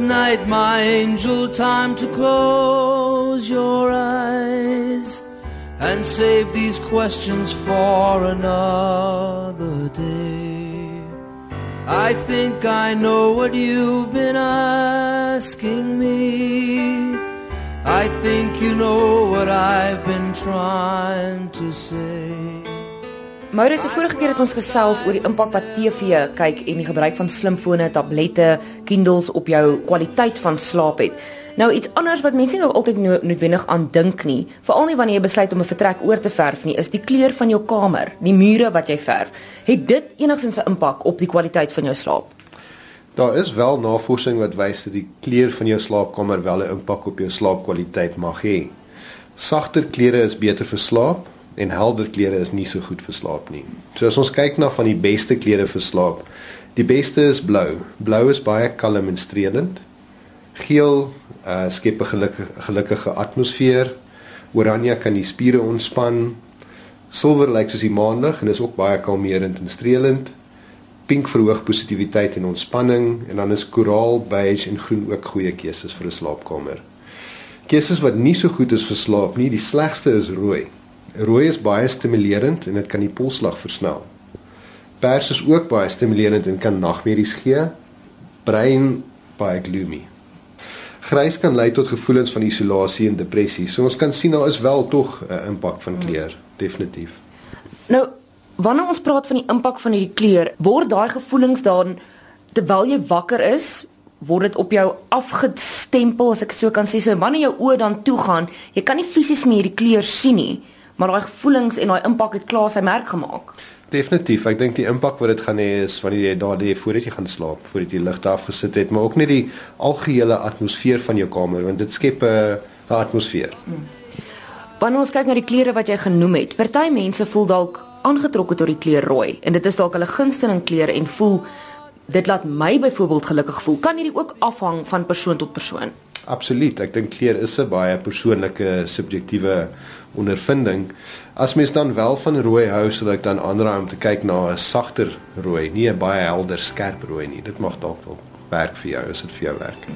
night, my angel, time to close your eyes and save these questions for another day. I think I know what you've been asking me. I think you know what I've been trying to say. Maurits, die vorige keer het ons gesels oor die impak wat TV kyk en die gebruik van slimfone, tablette, Kindles op jou kwaliteit van slaap het. Nou iets anders wat mense nou altyd no noodwendig aan dink nie, veral nie wanneer jy besluit om 'n vertrek oor te verf nie, is die kleur van jou kamer, die mure wat jy verf. Het dit enigstens 'n impak op die kwaliteit van jou slaap? Daar is wel navorsing wat wys dat die kleur van jou slaapkamer wel 'n impak op jou slaapkwaliteit mag hê. Sagter kleure is beter vir slaap en helder kleure is nie so goed vir slaap nie. So as ons kyk na van die beste kleure vir slaap, die beste is blou. Blou is baie kalm en streelend. Geel uh skep 'n gelukkige gelukkige atmosfeer. Oranje kan die spiere ontspan. Silwer lyk soos die maandag en is ook baie kalmerend en streelend. Pink verhoog positiwiteit en ontspanning en dan is koraal, beige en groen ook goeie keuses vir 'n slaapkamer. Keuses wat nie so goed is vir slaap nie, die slegste is rooi. Rooi is baie stimulerend en dit kan die polslag versnel. Pers is ook baie stimulerend en kan nagmerries gee. Bruin baie gloomy. Grys kan lei tot gevoelens van isolasie en depressie. So ons kan sien daar is wel tog 'n impak van kleur, definitief. Nou, wanneer ons praat van die impak van hierdie kleur, word daai gevoelens dan terwyl jy wakker is, word dit op jou afgestempel as ek so kan sê. So wanneer jou oë dan toe gaan, jy kan nie fisies meer die kleur sien nie, maar daai gevoelens en daai impak het klaar sy merk gemaak. Definitief. Ek dink die impak wat dit gaan hê is wanneer jy daar lê voordat jy gaan slaap, voordat jy ligte afgesit het, maar ook net die algehele atmosfeer van jou kamer want dit skep 'n atmosfeer. Hmm. Wanneer ons kyk na die kleure wat jy genoem het, party mense voel dalk aangetrokke tot die kleur rooi en dit is dalk hulle gunsteling kleur en voel dit laat my byvoorbeeld gelukkig voel. Kan hierdie ook afhang van persoon tot persoon? Absoluut. Ek dink kleur is 'n baie persoonlike subjektiewe ondervinding. As mens dan wel van rooi hou, sal ek dan aanraai om te kyk na 'n sagter rooi, nie 'n baie helder skerp rooi nie. Dit mag dalk wel werk vir jou as dit vir jou werk.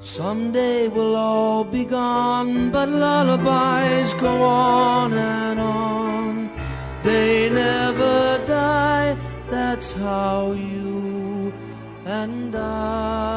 Someday we'll all be gone, but lullabies go on and on. They never die, that's how you and I.